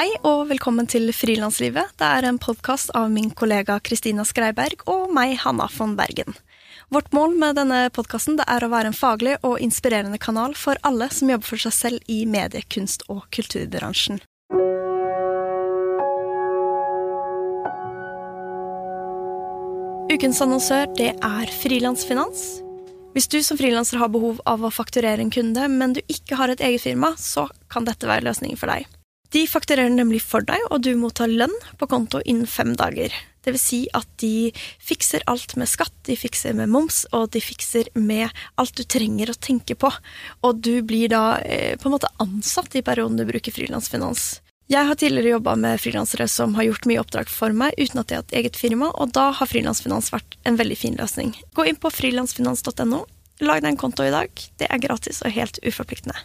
Hei og velkommen til Frilanslivet. Det er en podkast av min kollega Kristina Skreiberg og meg, Hanna von Bergen. Vårt mål med denne podkasten er å være en faglig og inspirerende kanal for alle som jobber for seg selv i medie-, kunst- og kulturbransjen. Ukens annonsør det er Frilansfinans. Hvis du som frilanser har behov av å fakturere en kunde, men du ikke har et eget firma, så kan dette være løsningen for deg. De fakturerer nemlig for deg, og du mottar lønn på konto innen fem dager. Det vil si at de fikser alt med skatt, de fikser med moms, og de fikser med alt du trenger å tenke på. Og du blir da eh, på en måte ansatt i perioden du bruker frilansfinans. Jeg har tidligere jobba med frilansere som har gjort mye oppdrag for meg uten at de har hatt eget firma, og da har frilansfinans vært en veldig fin løsning. Gå inn på frilansfinans.no. Lag deg en konto i dag. Det er gratis og helt uforpliktende.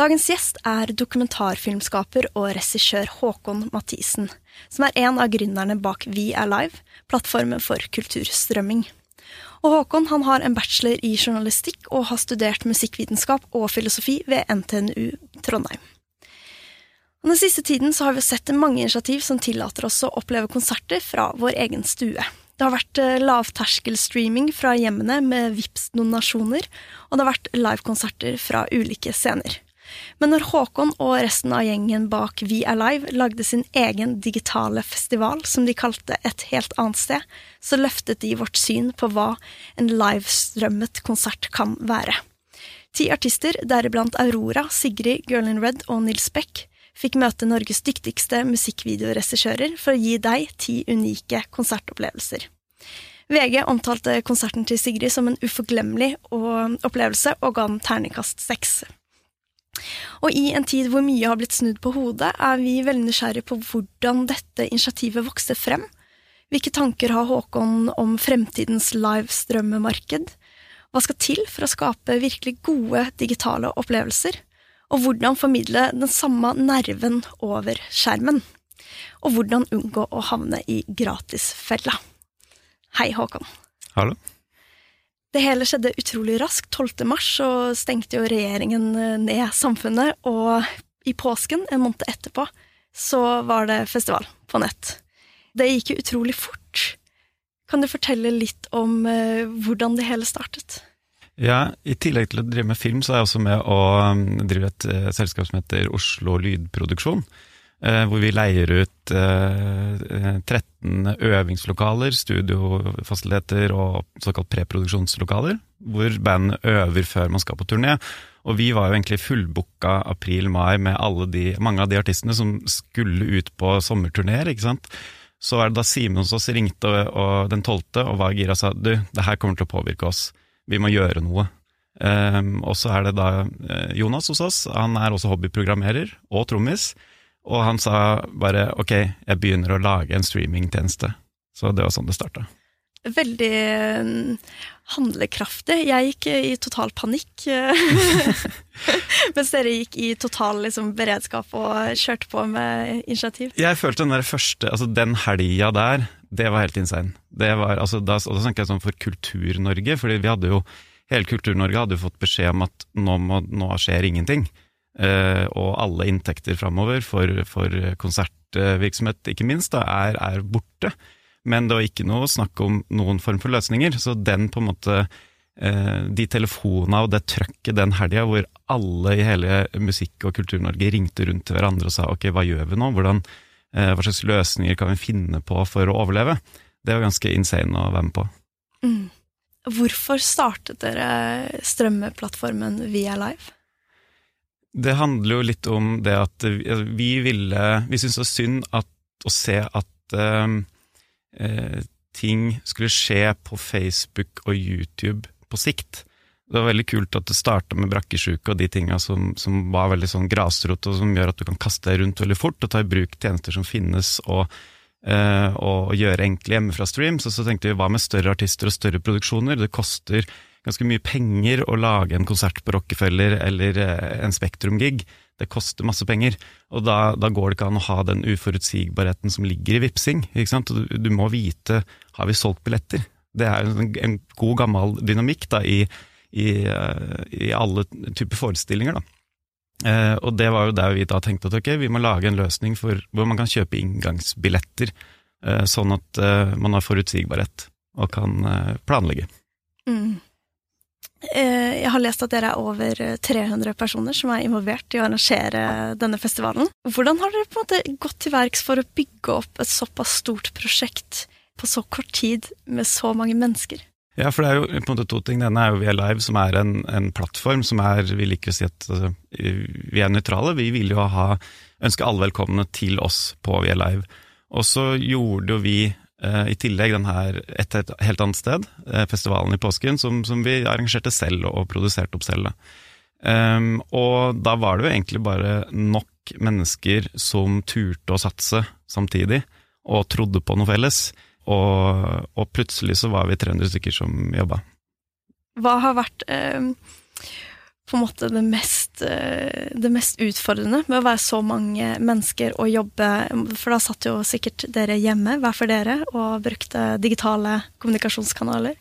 Dagens gjest er dokumentarfilmskaper og regissør Håkon Mathisen, som er en av gründerne bak We er Live, plattformen for kulturstrømming. Og Håkon han har en bachelor i journalistikk og har studert musikkvitenskap og filosofi ved NTNU Trondheim. Og den siste tiden så har vi sett mange initiativ som tillater oss å oppleve konserter fra vår egen stue. Det har vært eh, lavterskelstreaming fra hjemmene med vips donasjoner og det har vært livekonserter fra ulike scener. Men når Håkon og resten av gjengen bak We Alive lagde sin egen digitale festival, som de kalte Et helt annet sted, så løftet de vårt syn på hva en livestrømmet konsert kan være. Ti artister, deriblant Aurora, Sigrid, Girl in Red og Nils Beck, fikk møte Norges dyktigste musikkvideoregissører for å gi deg ti unike konsertopplevelser. VG omtalte konserten til Sigrid som en uforglemmelig opplevelse og ga den terningkast seks. Og i en tid hvor mye har blitt snudd på hodet, er vi veldig nysgjerrige på hvordan dette initiativet vokste frem. Hvilke tanker har Håkon om fremtidens livestrømmemarked? Hva skal til for å skape virkelig gode digitale opplevelser? Og hvordan formidle den samme nerven over skjermen? Og hvordan unngå å havne i gratisfella? Hei, Håkon. Hallo. Det hele skjedde utrolig raskt. 12. mars så stengte jo regjeringen eh, ned samfunnet, og i påsken, en måned etterpå, så var det festival på nett. Det gikk jo utrolig fort. Kan du fortelle litt om uh, hvordan det hele startet? Ja, I tillegg til å drive med film, så er jeg også med å um, drive et uh, selskap som heter Oslo Lydproduksjon. Eh, hvor vi leier ut 13 eh, øvingslokaler, studiofasiliteter og såkalt preproduksjonslokaler, hvor band øver før man skal på turné. Og vi var jo egentlig fullbooka april-mai med de, mange av de artistene som skulle ut på sommerturneer, ikke sant. Så var det da Simen hos oss ringte og, og den tolvte og var gira og sa du, det her kommer til å påvirke oss, vi må gjøre noe. Um, og så er det da Jonas hos oss, han er også hobbyprogrammerer og trommis. Og han sa bare ok, jeg begynner å lage en streamingtjeneste. Så det var sånn det starta. Veldig mm, handlekraftig. Jeg gikk i total panikk. Mens dere gikk i total liksom, beredskap og kjørte på med initiativ. Jeg følte den der første, altså den helga der, det var helt insane. Det var, altså, da, da snakker jeg sånn for Kultur-Norge, fordi vi hadde jo Hele Kultur-Norge hadde jo fått beskjed om at nå, må, nå skjer ingenting. Eh, og alle inntekter framover for, for, konsertvirksomhet, ikke minst, da, er, er, borte. Men det var ikke noe snakk om noen form for løsninger. Så den på en måte eh, De telefonene og det trøkket den helga hvor alle i hele Musikk- og Kultur-Norge ringte rundt til hverandre og sa ok, hva gjør vi nå? Hvordan, eh, hva slags løsninger kan vi finne på for å overleve? Det var ganske insane å være med på. Mm. Hvorfor startet dere strømmeplattformen Via Live? Det handler jo litt om det at vi ville Vi syntes det var synd at, å se at ehm, eh, ting skulle skje på Facebook og YouTube på sikt. Det var veldig kult at det starta med brakkesjuke og de tinga som, som, var veldig sånn grasrot, og som gjør at du kan kaste deg rundt veldig fort og ta i bruk tjenester som finnes, og, eh, og gjøre enkle hjemmefra streams. Og så tenkte vi hva med større artister og større produksjoner? Det koster ganske mye penger å lage en konsert på Rockefeller eller eh, en Spektrum-gig. Det koster masse penger, og da, da, går det ikke an å ha den uforutsigbarheten som ligger i vipsing. Du, du, må vite har vi solgt billetter. Det er en, en god gammel dynamikk da, i, i, eh, i alle typer forestillinger. da. Eh, og det var jo der vi da tenkte at ok, vi må lage en løsning for, hvor man kan kjøpe inngangsbilletter, eh, sånn at eh, man har forutsigbarhet og kan eh, planlegge. Mm. Eh, Jeg har lest at dere er over 300 personer som er involvert i å arrangere denne festivalen. Hvordan har dere på en måte gått til verks for å bygge opp et såpass stort prosjekt på så kort tid med så mange mennesker? Ja, for det er jo på en måte to ting. Det ene er jo Vi er Live, som er en, en plattform som er Vi liker å si at altså, vi er nøytrale. Vi vil jo ha, ønske alle velkomne til oss på Vi er Live. Og så gjorde jo vi eh, i tillegg den her et, helt annet sted, eh, festivalen i påsken, som, som vi arrangerte selv og produserte opp selv. Ehm, og da var det jo egentlig bare nok mennesker som turte å satse samtidig, og trodde på noe felles. Og, og plutselig så var vi 300 stykker som jobba. Hva har vært eh, på en måte det mest, eh, det mest utfordrende med å være så mange mennesker og jobbe For da satt jo sikkert dere hjemme, hver for dere, og brukte digitale kommunikasjonskanaler.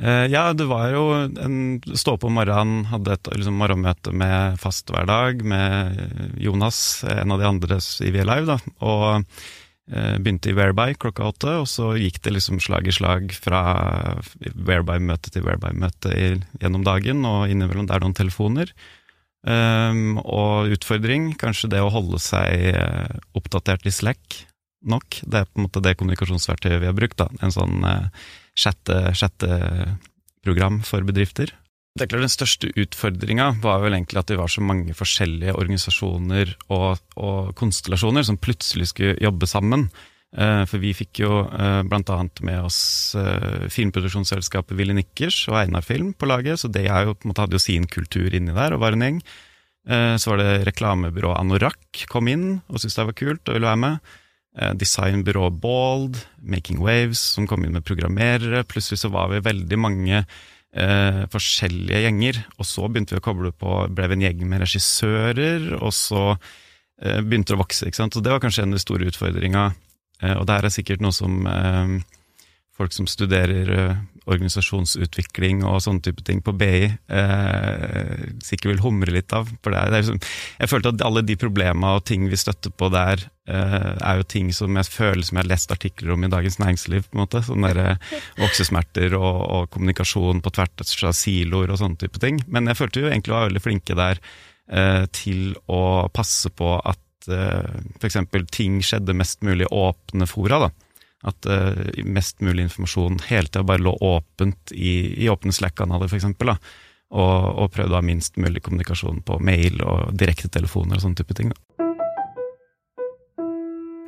Eh, ja, det var jo en stå på morgenen, hadde et liksom, morgenmøte med fast hver dag med Jonas, en av de andre i VL Live, da. Og eh, begynte i Whereby klokka åtte, og så gikk det liksom slag i slag fra Whereby-møte til Whereby-møte gjennom dagen, og innimellom der noen telefoner. Um, og utfordring, kanskje det å holde seg eh, oppdatert i Slack nok. Det er på en måte det kommunikasjonsverktøyet vi har brukt. da, En sånn uh, chatteprogram for bedrifter. Det er klart Den største utfordringa var vel egentlig at det var så mange forskjellige organisasjoner og, og konstellasjoner som plutselig skulle jobbe sammen. Eh, For vi fikk jo eh, blant annet med oss eh, filmproduksjonsselskapet Willy Nikkers og Einar Film på laget, så det jo, måte, hadde jo sin kultur inni der og var en gjeng. Så var det reklamebyrået Anorak kom inn og syntes det var kult og ville være med. Designbyrået Bald, Making Waves, som kom inn med programmerere. Plutselig så var vi veldig mange eh, forskjellige gjenger, og så begynte vi å koble på, ble vi en gjeng med regissører, og så eh, begynte det å vokse. ikke sant? Så det var kanskje en av de store utfordringa. Eh, og det her er sikkert noe som eh, folk som studerer eh, organisasjonsutvikling og sånne type ting på BI, eh, sikkert vil humre litt av. For det er, det er liksom, jeg følte at alle de problema og ting vi støtter på der, eh, er jo ting som jeg føler som jeg har lest artikler om i Dagens Næringsliv. på en måte, Sånne der, voksesmerter og, og kommunikasjon på tvert av siloer og sånne type ting. Men jeg følte jo egentlig var veldig flinke der eh, til å passe på at eh, f.eks. ting skjedde mest mulig åpne fora. da at uh, mest mulig informasjon hele tida bare lå åpent i, i åpne Slack-kanaler, f.eks. Og, og prøvde å ha minst mulig kommunikasjon på mail og direktetelefoner og sånne type ting. Da.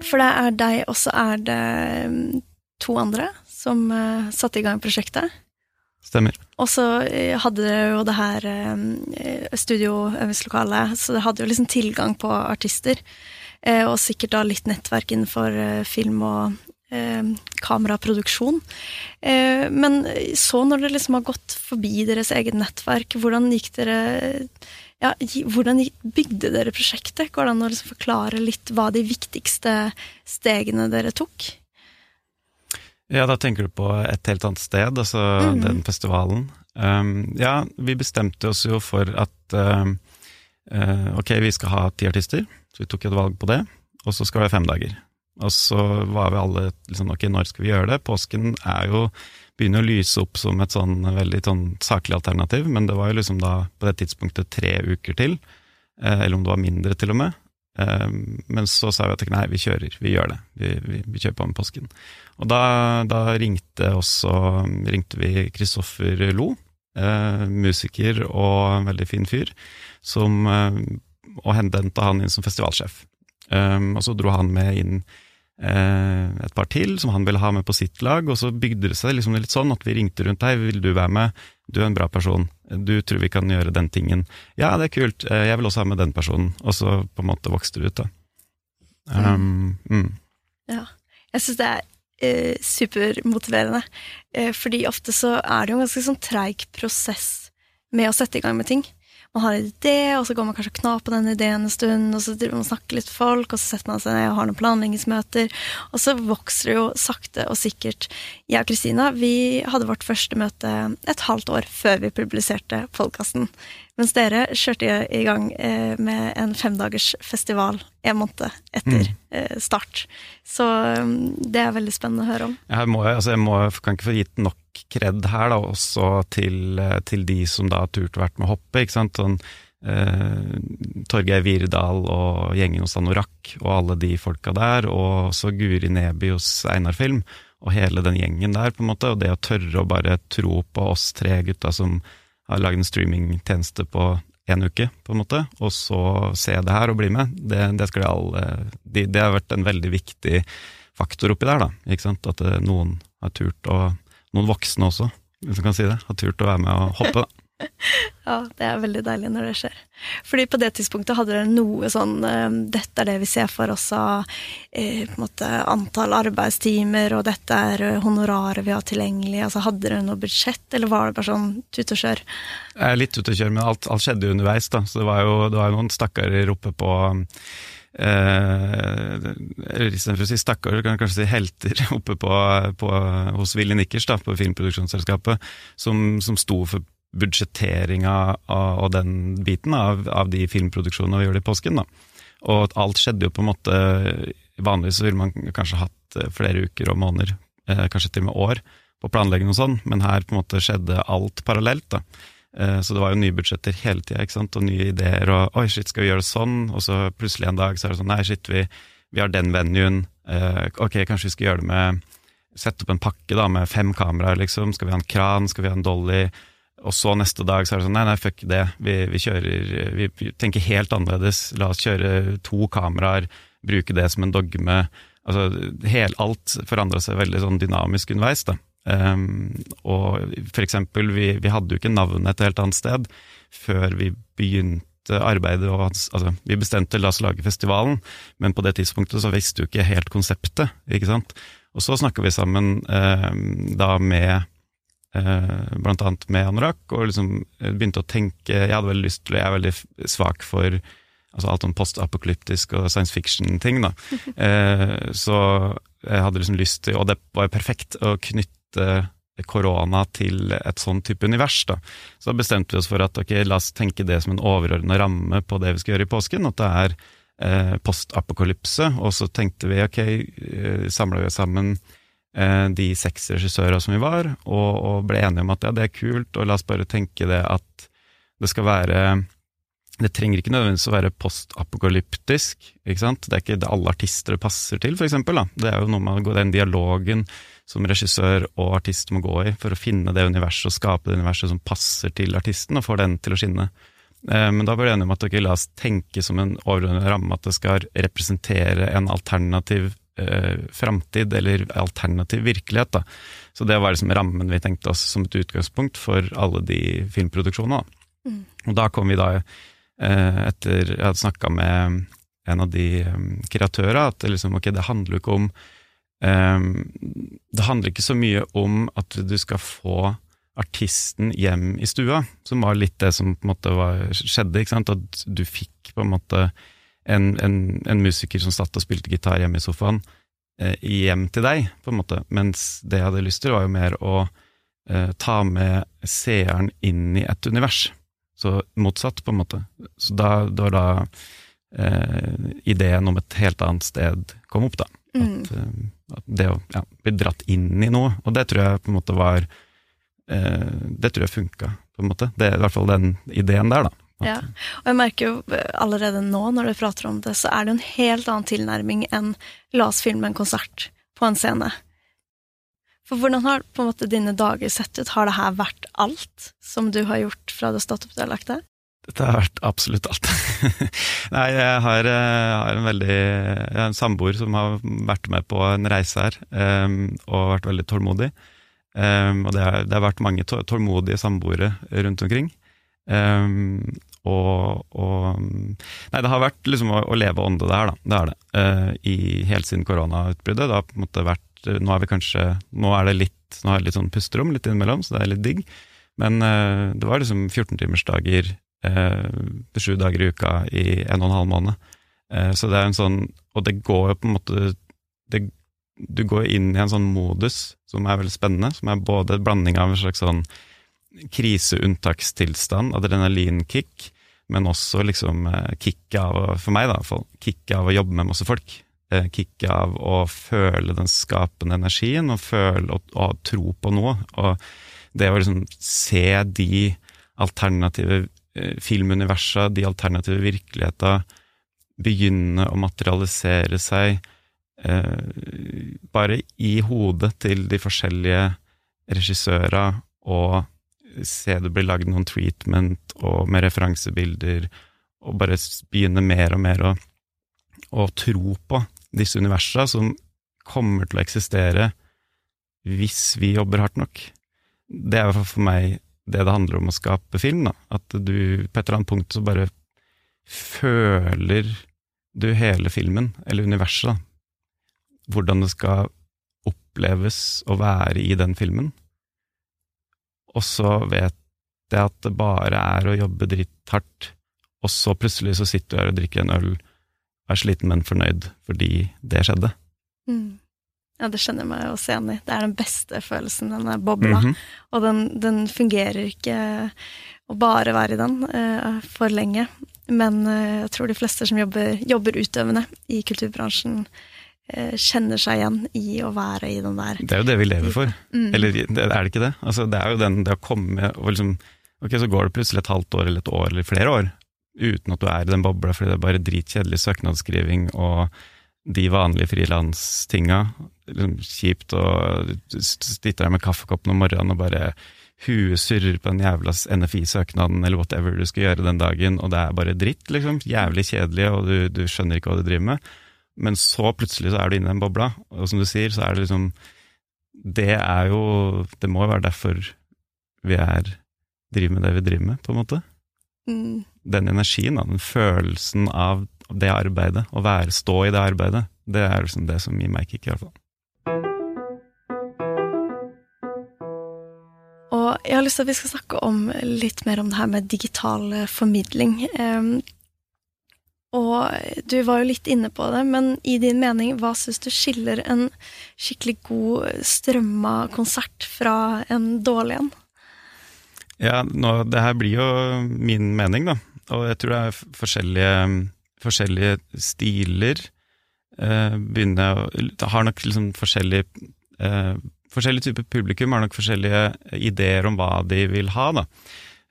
For det er deg, og så er det mm, to andre som uh, satte i gang prosjektet. Stemmer. Og så eh, hadde dere jo det her eh, studioøvingslokalet, så dere hadde jo liksom tilgang på artister. Eh, og sikkert da litt nettverk innenfor film og kameraproduksjon. Men så når dere liksom har gått forbi deres eget nettverk, hvordan gikk dere ja, hvordan bygde dere prosjektet? Går det an å liksom forklare litt hva de viktigste stegene dere tok? Ja, da tenker du på et helt annet sted, altså mm. den festivalen. Um, ja, vi bestemte oss jo for at um, eh, ok, vi skal ha ti artister, så vi tok et valg på det, og så skal det være fem dager. Og så var vi alle liksom, ok, når skal vi gjøre det? Påsken er jo begynner å lyse opp som et sånn veldig sånn saklig alternativ, men det var jo liksom da på det tidspunktet tre uker til, eh, eller om det var mindre til og med. Eh, Men så sa vi at nei, vi kjører, vi gjør det. Vi, vi, vi kjører på med påsken. Og da, da ringte også ringte vi Kristoffer Lo, eh, musiker og en veldig fin fyr, som, eh, og henta han inn som festivalsjef. Um, og så dro han med inn eh, et par til som han ville ha med på sitt lag, og så bygde det seg liksom litt sånn at vi ringte rundt deg, vil du være med, du er en bra person, du tror vi kan gjøre den tingen. Ja, det er kult, eh, jeg vil også ha med den personen, og så på en måte vokste du ut, da. Um, mm. Ja. Jeg syns det er eh, supermotiverende. Eh, fordi ofte så er det jo en ganske sånn treig prosess med å sette i gang med ting. Man har en idé, og så går man kanskje og knar på den ideen en stund, og så driver man og snakker litt folk, og så setter man seg ned og har noen planleggingsmøter, og så vokser det jo sakte og sikkert. Jeg og Kristina vi hadde vårt første møte et halvt år før vi publiserte podkasten. Mens dere kjørte i gang eh, med en femdagers festival en måned etter mm. Eh, start. Så mm, det er veldig spennende å høre om. Jeg, må, altså jeg må, kan ikke få gitt nok kred her, da, også til, eh, til de som da har turt vært med å hoppe. ikke sant? Sånn, eh, Torgeir Virdal og gjengen hos Anorak og alle de folka der, og også Guri Neby hos Einar Film, og hele den gjengen der, på en måte. Og det å tørre å bare tro på oss tre gutta som har lagd en streamingtjeneste på én uke, på en måte, og så se det her og bli med, det, det, alle, de, det har vært en veldig viktig faktor oppi der, da. At eh, noen har turt, å noen voksne også, hvis man kan si det, har turt å være med og hoppe. da. ja, det er veldig deilig når det skjer. Fordi på det tidspunktet hadde dere noe sånn uh, Dette er det vi ser for oss av uh, på en måte antall arbeidstimer, og dette er uh, honoraret vi har tilgjengelig. Altså, hadde dere noe budsjett, eller var det bare sånn tut og kjør? Litt tut og kjør, men alt, alt skjedde underveis, da. Så det var jo, det var jo noen stakkarer oppe på Eh, Istedenfor å si stakkar, kan jeg kanskje si helter oppe på, på, hos Willy Nikkers, da, på filmproduksjonsselskapet, som, som sto for budsjetteringa og den biten av, av de filmproduksjonene vi gjør i påsken. da. Og alt skjedde jo på en måte Vanligvis ville man kanskje hatt eh, flere uker og måneder, eh, kanskje til og med år, på planlegging og sånn, men her på en måte skjedde alt parallelt. da. Eh, så det var jo nye budsjetter hele tida, og nye ideer, og oi, shit, skal vi gjøre det sånn? Og så plutselig en dag så er det sånn, nei, shit, vi, vi har den venuen, ok, kanskje vi skal gjøre det med Sette opp en pakke da, med fem kameraer, liksom. Skal vi ha en kran, skal vi ha en dolly? Og så neste dag så er det sånn nei, nei, fuck det. Vi, vi kjører Vi tenker helt annerledes. La oss kjøre to kameraer, bruke det som en dogme. Altså, hel, alt forandra seg veldig sånn dynamisk underveis, da. Um, og for eksempel, vi, vi, hadde jo ikke navnet et helt annet sted før vi begynte arbeidet. Og, altså, vi bestemte la oss lage festivalen, men på det tidspunktet så visste jo ikke helt konseptet, ikke sant. Og så snakka vi sammen um, da med blant annet med anorakk, og liksom eh, begynte å tenke Jeg hadde veldig lyst til, jeg er veldig svak for altså alt om postapokalyptisk og science fiction-ting, da. Eh, så jeg hadde liksom lyst til, og det var jo perfekt, å knytte korona til et sånn type univers. da. Så bestemte vi oss for at ok, la oss tenke det som en overordna ramme på det vi skal gjøre i påsken, at det er eh, postapokalypse. Og så tenkte vi ok, samla vi sammen Eh, de seks regissører som vi var, og, og, ble enige om at ja, det er kult, og la oss bare tenke det at det skal være Det trenger ikke nødvendigvis å være postapokalyptisk, ikke sant. Det er ikke det alle artister passer til, for eksempel. Da. Det er jo noe med den dialogen som regissør og artist må gå i for å finne det universet og skape det universet som passer til artisten, og få den til å skinne. Eh, men da ble vi enige om at okay, la oss tenke som en overordnet ramme at det skal representere en alternativ eh, framtid eller alternativ virkelighet. Da. Så det var liksom rammen vi tenkte oss som et utgangspunkt for alle de filmproduksjonene. Mm. Og da kom vi da, eh, etter jeg hadde snakka med en av de um, kreatørene, at liksom, okay, det handler jo ikke om um, Det handler ikke så mye om at du skal få artisten hjem i stua, som var litt det som på en måte var, skjedde. ikke sant? At du fikk på en måte en, en, en, musiker som satt og spilte gitar hjemme i sofaen, eh, hjem til deg, på en måte. Mens det jeg hadde lyst til, var jo mer å eh, ta med seeren inn i et univers. Så motsatt, på en måte. Så da, det var da eh, ideen om et helt annet sted kom opp, da. Mm. At, eh, at, det å ja, bli dratt inn i noe. Og det tror jeg på en måte var eh, Det tror jeg funka, på en måte. Det er i hvert fall den ideen der, da. Ja, og jeg merker jo eh, allerede nå når du prater om det, så er det en helt annen tilnærming enn la oss filme en konsert på en scene. For hvordan har på en måte dine dager sett ut? Har det her vært alt som du har gjort fra opp til du har lagt deg? Dette har vært absolutt alt. Nei, jeg har, jeg har, en veldig Jeg har en samboer som har vært med på en reise her, um, og vært veldig tålmodig. Um, og det har, det har, vært mange tålmodige samboere rundt omkring. Um, og, og, Nei, det har vært liksom å, å leve ånde der, da. Det er det. Uh, I helt siden koronautbruddet. Det har på en måte vært Nå er vi kanskje Nå er det litt Nå har jeg litt sånn pusterom litt innimellom, så det er litt digg. Men uh, det var liksom 14-timersdager uh, sju dager i uka i en og en halv måned. Uh, så det er en sånn Og det går jo på en måte det, Du går inn i en sånn modus som er veldig spennende, som er både en blanding av en slags sånn kriseunntakstilstand, adrenalinkick, men også liksom eh, kicket av, for meg da, kicket av å jobbe med masse folk. Eh, kicket av å føle den skapende energien, og føle og, og tro på noe. Og det å liksom se de alternative eh, filmuniversa, de alternative virkeligheter, begynne å materialisere seg eh, bare i hodet til de forskjellige regissører, og se det blir lagd noen treatment og med referansebilder, og bare begynne mer og mer å, å tro på disse universene som kommer til å eksistere hvis vi jobber hardt nok. Det er jo for meg det det handler om å skape film. da. At du på et eller annet punkt så bare føler du hele filmen, eller universet, da. Hvordan det skal oppleves å være i den filmen. Og så vet jeg at det bare er å jobbe dritthardt, og så plutselig så sitter du her og drikker en øl, er sliten, men fornøyd fordi det skjedde. Mm. Ja, det skjønner jeg meg også igjen i. Det er den beste følelsen, denne bobla. Mm -hmm. Og den, den, fungerer ikke å bare være i den uh, for lenge. Men uh, jeg tror de fleste som jobber, jobber utøvende i kulturbransjen, kjenner seg igjen i å være i den der Det er jo det vi lever for. Mm. Eller er det ikke det? Altså, det er jo den det å komme og liksom Ok, så går det plutselig et halvt år eller et år eller flere år uten at du er i den bobla fordi det er bare dritkjedelig søknadsskriving og de vanlige frilanstinga. Liksom kjipt å sitte der med kaffekoppen om morgenen og bare huet surrer på den jævla NFI-søknaden eller whatever du skal gjøre den dagen, og det er bare dritt, liksom. Jævlig kjedelig, og du, du, skjønner ikke hva du driver med. Men så plutselig så er du inne i den bobla, og som du sier, så er det liksom Det er jo Det må jo være derfor vi er driver med det vi driver med, på en måte. Mm. Den energien, da, den følelsen av det arbeidet, å være, stå i det arbeidet, det er liksom det som gir meg kick, i hvert fall. Og jeg har lyst til at vi skal snakke om litt mer om det her med digital formidling. Og du var jo litt inne på det, men i din mening, hva syns du skiller en skikkelig god strømma konsert fra en dårlig en? Ja, nå, det her blir jo min mening, da. Og jeg tror det er forskjellige forskjellige stiler. Eh, begynner, har nok liksom forskjellige eh, Forskjellige typer publikum har nok forskjellige ideer om hva de vil ha, da.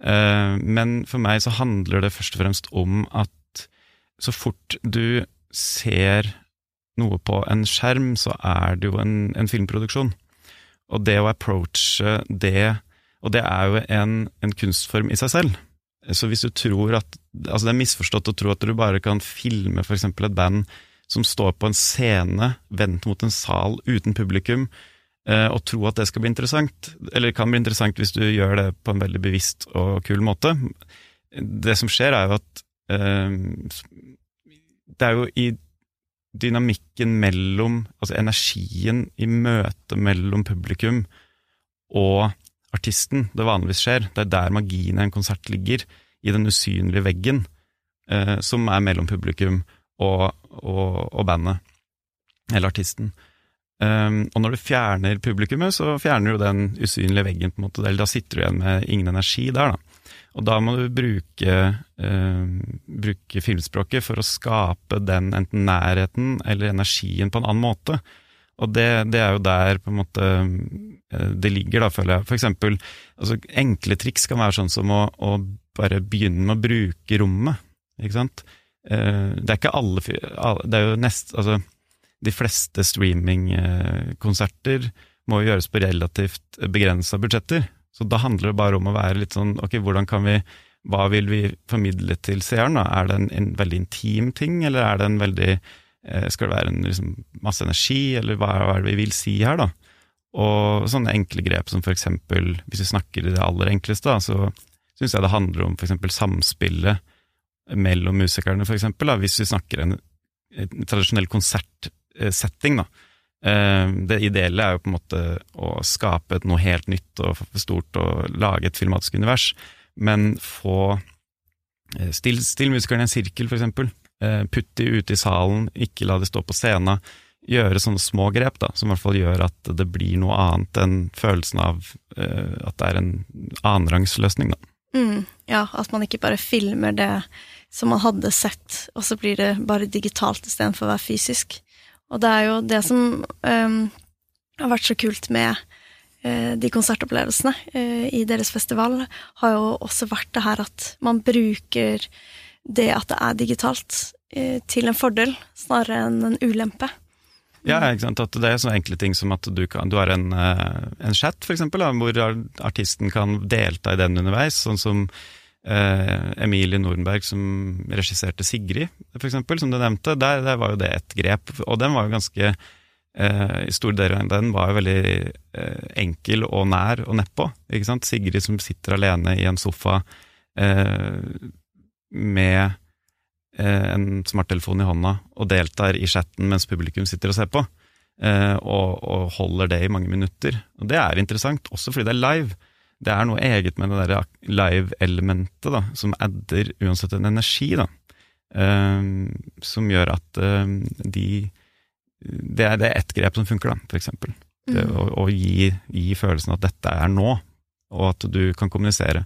Eh, men for meg så handler det først og fremst om at så fort du ser noe på en skjerm, så er det jo en, en filmproduksjon. Og det å approache det Og det er jo en, en kunstform i seg selv. Så hvis du tror at Altså, det er misforstått å tro at du bare kan filme f.eks. et band som står på en scene vendt mot en sal uten publikum, eh, og tro at det skal bli interessant. Eller kan bli interessant hvis du gjør det på en veldig bevisst og kul måte. Det som skjer, er jo at Det er jo i dynamikken mellom Altså energien i møtet mellom publikum og artisten det vanligvis skjer. Det er der magien i en konsert ligger, i den usynlige veggen eh, som er mellom publikum og, og, og bandet, eller artisten. Um, og når du fjerner publikummet, så fjerner du den usynlige veggen, på en måte, eller da sitter du igjen med ingen energi der, da. Og da må du bruke, uh, bruke filmspråket for å skape den enten nærheten eller energien på en annen måte. Og det, det, er jo der på en måte eh, det ligger, da, føler jeg. For eksempel, altså, enkle triks kan være sånn som å, å bare begynne med å bruke rommet, ikke sant. Eh, det er ikke alle Det er jo nest Altså, de fleste streamingkonserter må jo gjøres på relativt begrensa budsjetter. Så da handler det bare om å være litt sånn ok, hvordan kan vi hva vil vi formidle til seeren? da? Er det en, en veldig intim ting, eller er det en veldig Eh, skal det være en, liksom, masse energi, eller hva, hva er det vi vil si her, da? Og sånne enkle grep som for eksempel, hvis vi snakker i det aller enkleste, da, så syns jeg det handler om for eksempel samspillet mellom musikerne, for eksempel, da, hvis vi snakker en, en tradisjonell konsertsetting, da. Eh, det ideelle er jo på en måte å skape noe helt nytt og stort og lage et filmatisk univers, men få Eh, still, still musikerne i en sirkel, for eksempel. Eh, putt de ute i salen, ikke la de stå på scenen. Gjøre sånne små grep da, som i hvert fall gjør at det blir noe annet enn følelsen av at det er en annenrangsløsning. Mm, ja, at man ikke bare filmer det som man hadde sett, og så blir det bare digitalt istedenfor å være fysisk. Og det er jo det som um, har vært så kult med uh, de konsertopplevelsene uh, i deres festival, har jo også vært det her at man bruker det at det er digitalt, uh, til en fordel snarere enn en ulempe. Ja, ikke sant? At det er sånne enkle ting som at du, kan, du har en, en chat, for eksempel, hvor artisten kan delta i den underveis. Sånn som eh, Emilie Nordenberg som regisserte Sigrid, for eksempel, som du nevnte. Der, der, var jo det et grep, og den var jo ganske eh, I store deler av den var jo veldig eh, enkel og nær og nedpå. Ikke? Sigrid som sitter alene i en sofa. Eh, med eh, en smarttelefon i hånda og deltar i chatten mens publikum sitter og ser på, eh, og, og, holder det i mange minutter. Og det er interessant, også fordi det er live. Det er noe eget med det der live-elementet da, som adder uansett en energi, da, Um, som gjør at um, de det er, det er ett grep som funker, da, for eksempel. Det, mm. å, å gi, gi følelsen at dette er nå, og at du kan kommunisere.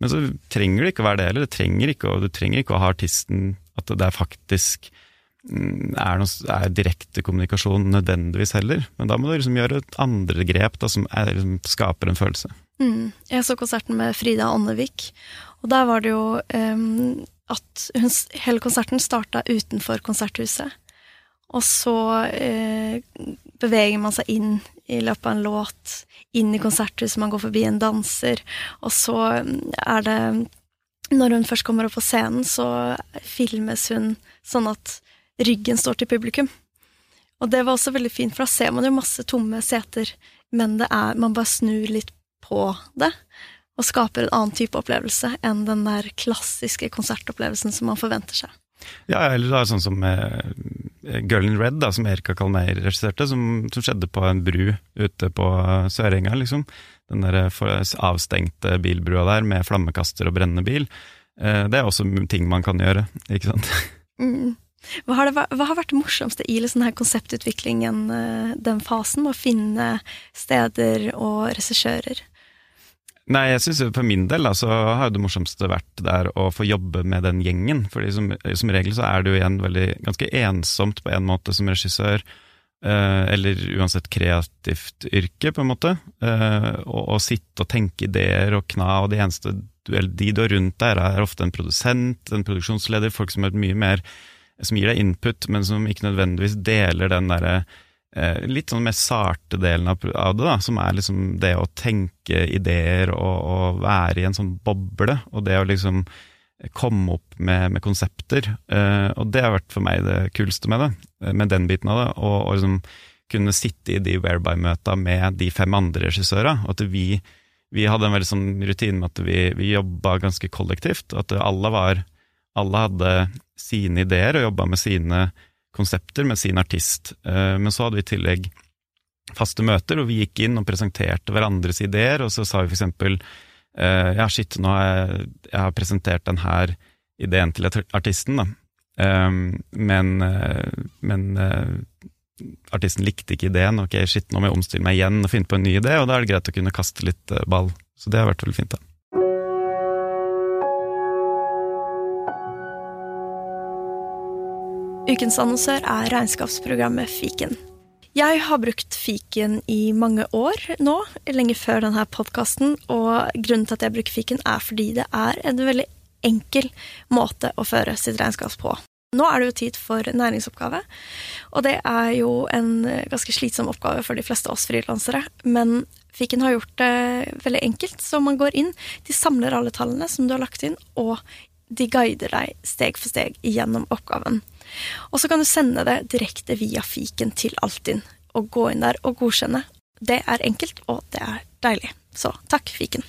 Men så trenger det ikke å være det heller. Det trenger ikke, du trenger ikke å ha artisten At det er faktisk er, noe, er direkte kommunikasjon nødvendigvis heller. Men da må du liksom gjøre andre grep da, som er, liksom, skaper en følelse. Mm. Jeg så konserten med Frida Åndevik, og der var det jo um, at hun, hele konserten starta utenfor konserthuset. Og så uh, beveger man seg inn i løpet av en låt inn i konserthuset, man går forbi en danser, og så er det Når hun først kommer opp på scenen, så filmes hun sånn at ryggen står til publikum. Og det var også veldig fint, for da ser man jo masse tomme seter, men det er, man bare snur litt på det, og skaper en annen type opplevelse enn den der klassiske konsertopplevelsen som man forventer seg. Ja, eller da sånn som eh, Girl in Red, da, som Erika Kalmeier regisserte, som, som, skjedde på en bru ute på Sørenga, liksom. Den der avstengte bilbrua der med flammekaster og brennende bil. Eh, det er også ting man kan gjøre, ikke sant. Mm. Hva, har det, hva, har vært det morsomste i liksom, denne konseptutviklingen, eh, den fasen, med å finne steder og regissører? Nei, jeg synes for min del så har det morsomste vært der å få jobbe med den gjengen. fordi som, som regel så er det jo igjen veldig, ganske ensomt på en måte som regissør. Eh, eller uansett kreativt yrke, på en måte. og å, sitte og tenke ideer og kna, og de eneste du, de du har rundt deg, er ofte en produsent, en produksjonsleder, folk som har vært mye mer som gir deg input, men som ikke nødvendigvis deler den derre Eh, litt sånn mer sarte delen av, det, da, som er liksom det å tenke ideer og, og, være i en sånn boble, og det å liksom komme opp med, med konsepter. Eh, og det har vært for meg det kuleste med det, eh, med den biten av det. Og, og liksom kunne sitte i de Whereby-møta med de fem andre regissørene. At vi, vi, hadde en veldig sånn rutine med at vi, vi jobba ganske kollektivt. At alle var Alle hadde sine ideer og jobba med sine konsepter med sin artist. Eh, men så hadde vi i tillegg faste møter, hvor vi gikk inn og presenterte hverandres ideer, og så sa vi for eksempel eh, ja, shit, nå har jeg, jeg har presentert denne ideen til artisten, da. Eh, men, men artisten likte ikke ideen. Ok, shit, nå må jeg omstille meg igjen og finne på en ny idé, og da er det greit å kunne kaste litt ball. Så det har vært veldig fint, da. Ukens annonsør er regnskapsprogrammet Fiken. Jeg har brukt fiken i mange år nå, lenge før denne podkasten, og grunnen til at jeg bruker fiken, er fordi det er en veldig enkel måte å føre sitt regnskap på. Nå er det jo tid for næringsoppgave, og det er jo en ganske slitsom oppgave for de fleste av oss frilansere, men Fiken har gjort det veldig enkelt, så man går inn, de samler alle tallene som du har lagt inn, og de guider deg steg for steg gjennom oppgaven. Og så kan du sende det direkte via fiken til Altinn, og gå inn der og godkjenne. Det er enkelt, og det er deilig. Så takk, fiken.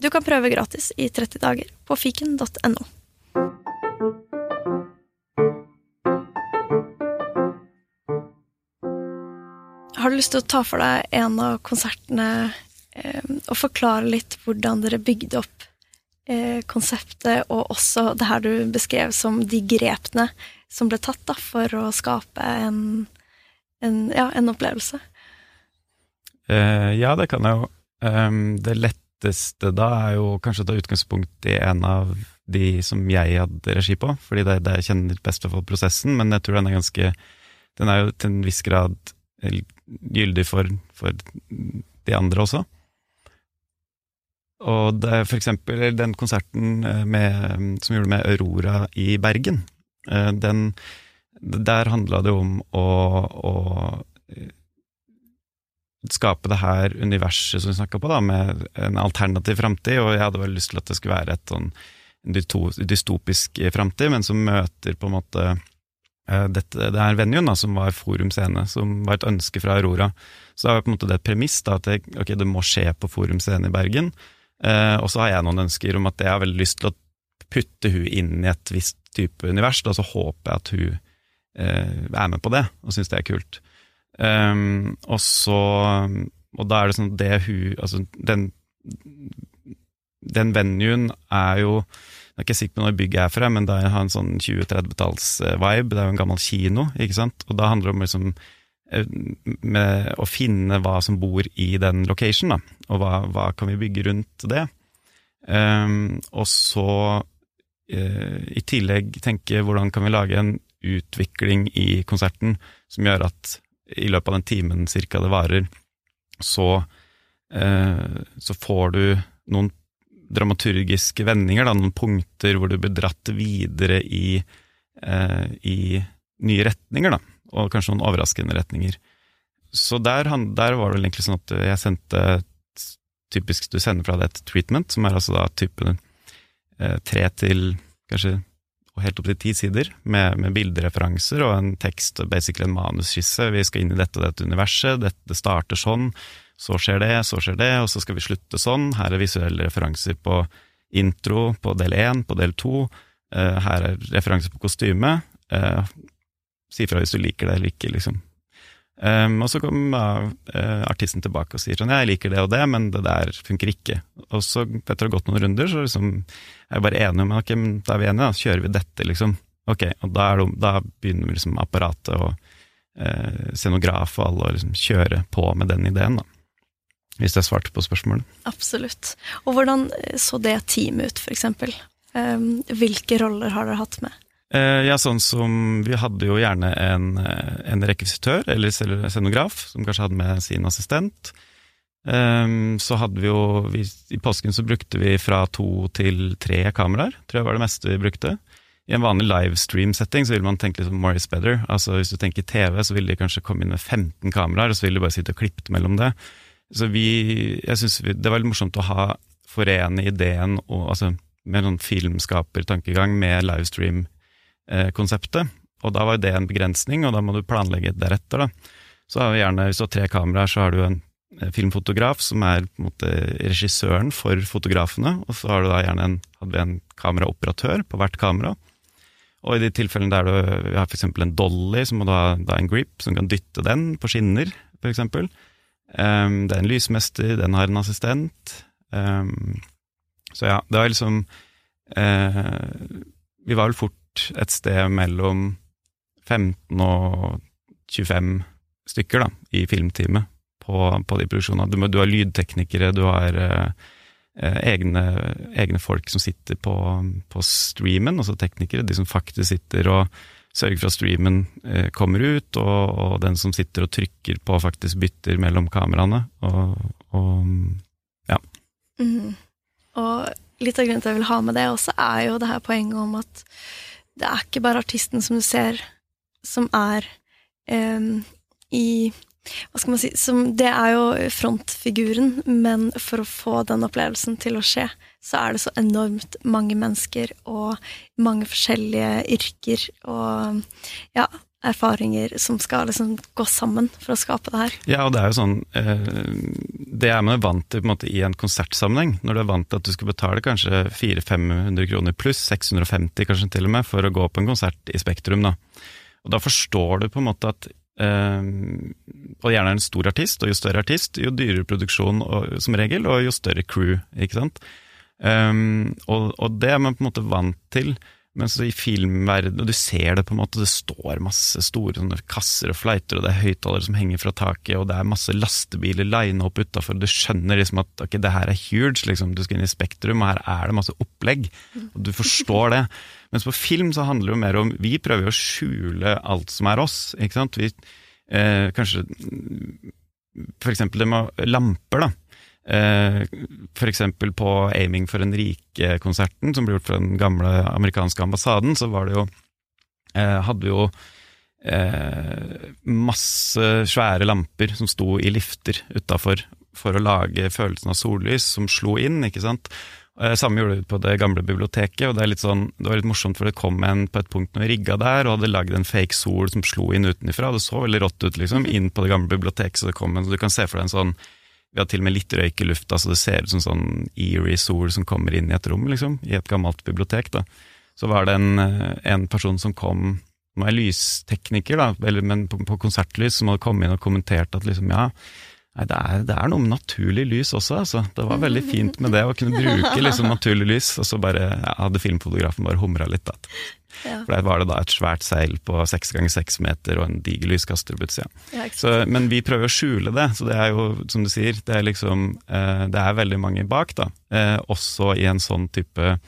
Du kan prøve gratis i 30 dager på fiken.no. Har du lyst til å ta for deg en av konsertene eh, og forklare litt hvordan dere bygde opp eh, konseptet og også det her du beskrev som de grepene som ble tatt da, for å skape en, en, ja, en opplevelse? Uh, ja, det kan jeg jo. Um, det letteste da er jo kanskje å ta utgangspunkt i en av de som jeg hadde regi på, fordi det er det jeg kjenner best for prosessen, men jeg tror den er ganske Den er jo til en viss grad gyldig for, for de andre også. Og det, for eksempel den konserten eh, med, som gjorde med Aurora i Bergen, eh, den, der handla det om å, å, eh, skape det her universet som vi snakka på, da, med en alternativ framtid, og jeg hadde vel lyst til at det skulle være et sånn dystopisk framtid, men som møter på en måte dette, det er venuen, da, som var Forum Scene, som var et ønske fra Aurora. Så det var på en måte det et premiss da, at det, okay, det må skje på Forum Scene i Bergen. Eh, og så har jeg noen ønsker om at jeg har veldig lyst til å putte hun inn i et visst type univers, og så håper jeg at hun eh, er med på det, og syns det er kult. Um, og så Og da er det sånn det hun Altså, den den venuen er jo Jeg er ikke sikker på når bygget er fra, men det har en sånn 20-30-talls-vibe. Det er jo en gammel kino, ikke sant. Og da handler det om liksom Eh, med å finne hva som bor i den location, da, og hva, hva kan vi bygge rundt det. Um, og så i tillegg tenke hvordan kan vi lage en utvikling i konserten som gjør at i løpet av den timen cirka det varer, så, eh, så får du noen dramaturgiske vendinger, da, noen punkter hvor du blir dratt videre i, eh, i nye retninger, da og kanskje noen overraskende retninger. Så der, der var det egentlig sånn at jeg sendte typisk du sender fra deg et treatment, som er altså da typen eh, tre til kanskje og helt opp til ti sider, med, med bildereferanser og en tekst, basically en manusskisse. Vi skal inn i dette og dette universet, dette starter sånn, så skjer det, så skjer det, og så skal vi slutte sånn. Her er visuelle referanser på intro på del én, på del to. Eh, her er referanser på kostyme. Eh, Si fra hvis du liker det eller ikke, liksom. Um, og så kommer uh, artisten tilbake og sier sånn, jeg liker det og det, men det der funker ikke. Og så etter å ha gått noen runder, så liksom, er jeg bare enig om ok, da er vi enige, da kjører vi dette, liksom. Ok, og da, det, da begynner liksom apparatet og uh, scenograf og alle å liksom kjøre på med den ideen, da. Hvis jeg svarte på spørsmålet. Absolutt. Og hvordan så det teamet ut, for eksempel? Um, hvilke roller har dere hatt med? Eh, ja, sånn som Vi hadde jo gjerne en, eh, en rekvisitør, eller scenograf, som kanskje hadde med sin assistent. Um, så hadde vi jo vi, I påsken så brukte vi fra to til tre kameraer, tror jeg var det meste vi brukte. I en vanlig livestream-setting så vil man tenke liksom more is better. Altså Hvis du tenker TV, så ville de kanskje komme inn med 15 kameraer, og så ville de bare sitte og klippet mellom det. Så vi, jeg synes Det var litt morsomt å ha forene ideen og, altså, med sånn filmskapertankegang med livestream Eh, konseptet. Og da var jo det en begrensning, og da må du planlegge deretter. da. Så har vi gjerne, Hvis du har tre kameraer, så har du en eh, filmfotograf som er på en måte regissøren for fotografene, og så har du da gjerne en, hadde vi en kameraoperatør på hvert kamera. Og i de tilfellene der du har f.eks. en dolly, så må du ha da en grip som kan dytte den på skinner, f.eks. Um, det er en lysmester, den har en assistent. Um, så ja, det var liksom uh, Vi var vel fort et sted mellom 15 og 25 stykker da, i filmteamet på, på de produksjonene. Du, du, har lydteknikere, du har eh, eh, egne, egne, folk som sitter på, på, streamen, altså teknikere, de som faktisk sitter og sørger for at streamen eh, kommer ut, og, og, den som sitter og trykker på faktisk bytter mellom kameraene, og, og ja. Mm. Og litt av grunnen til jeg vil ha med det også, er jo det her poenget om at det er ikke bare artisten som du ser, som er um, i hva skal man si som, Det er jo frontfiguren, men for å få den opplevelsen til å skje, så er det så enormt mange mennesker og mange forskjellige yrker og ja, erfaringer som skal liksom gå sammen for å skape det her. Ja, og det er jo sånn eh, Det er man vant til på en måte i en konsertsammenheng. Når du er vant til at du skal betale kanskje 400-500 kroner pluss, 650 kanskje til og med, for å gå på en konsert i Spektrum. da. Og da forstår du på en måte at eh, Og gjerne en stor artist, og jo større artist, jo dyrere produksjon som regel, og jo større crew, ikke sant. Um, og, og, det er man på en måte vant til. Men så i filmverdenen, og du ser det på en måte, det står masse store kasser og fleiter, og det er høyttalere som henger fra taket, og det er masse lastebiler lina opp utafor, du skjønner liksom at ok, det her er huge, liksom, du skal inn i Spektrum, og her er det masse opplegg, og du forstår det. Mens på film så handler det jo mer om Vi prøver jo å skjule alt som er oss, ikke sant. Vi, eh, kanskje For eksempel det med lamper, da. Eh, F.eks. på Aiming for en rike-konserten, som ble gjort for den gamle amerikanske ambassaden, så var det jo eh, Hadde jo eh, masse svære lamper som sto i lifter utafor for å lage følelsen av sollys som slo inn, ikke sant. Samme gjorde vi på det gamle biblioteket, og det, litt sånn, det var litt morsomt, for det kom en på et punkt når vi rigga der, og hadde lagd en fake sol som slo inn utenfra, det så veldig rått ut, liksom, inn på det gamle biblioteket, så det kom en, så du kan se for deg en sånn vi har til og med litt røyk i lufta, så det ser ut som sånn eerie sol som kommer inn i et rom, liksom, i et gammelt bibliotek. da. Så var det en, eh, en person som kom, som er lystekniker, da, eller, men på, på, konsertlys, som hadde kommet inn og kommentert at liksom, ja, nei, det, er, det er noe med naturlig lys også, altså. Det var veldig fint med det, å kunne bruke liksom naturlig lys. Og så bare ja, hadde filmfotografen bare humra litt, da. For der var det da et svært seil på seks ganger seks meter og en diger lyskaster på utsida. Ja, men vi prøver å skjule det, så det er jo, som du sier, det er liksom eh, Det er veldig mange bak, da. Eh, også i en sånn type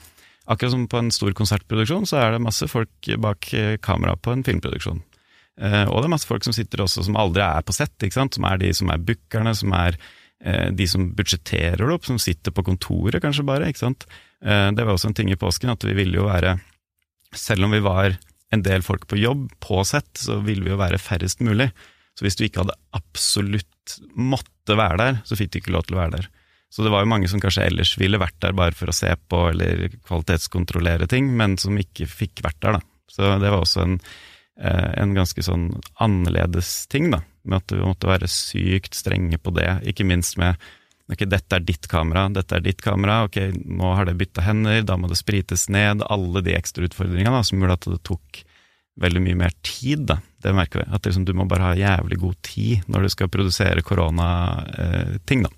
Akkurat som på en stor konsertproduksjon, så er det masse folk bak kamera på en filmproduksjon. Eh, og det er masse folk som sitter også som aldri er på sett, som er de som er bookerne, som er eh, de som budsjetterer det opp, som sitter på kontoret kanskje bare. ikke sant? Eh, det var også en ting i påsken, at vi ville jo være selv om vi var en del folk på jobb, på sett, så ville vi jo være færrest mulig. Så hvis du ikke hadde absolutt måtte være der, så fikk du ikke lov til å være der. Så det var jo mange som kanskje ellers ville vært der bare for å se på eller kvalitetskontrollere ting, men som ikke fikk vært der, da. Så det var også en, en ganske sånn annerledes ting, da. Med at vi måtte være sykt strenge på det, ikke minst med Ok, dette er ditt kamera, dette er ditt kamera, ok, nå har det bytta hender, da må det sprites ned. Alle de ekstra utfordringene som gjorde at det tok veldig mye mer tid, da. Det merker vi. At liksom, du må bare ha jævlig god tid når du skal produsere koronating, da.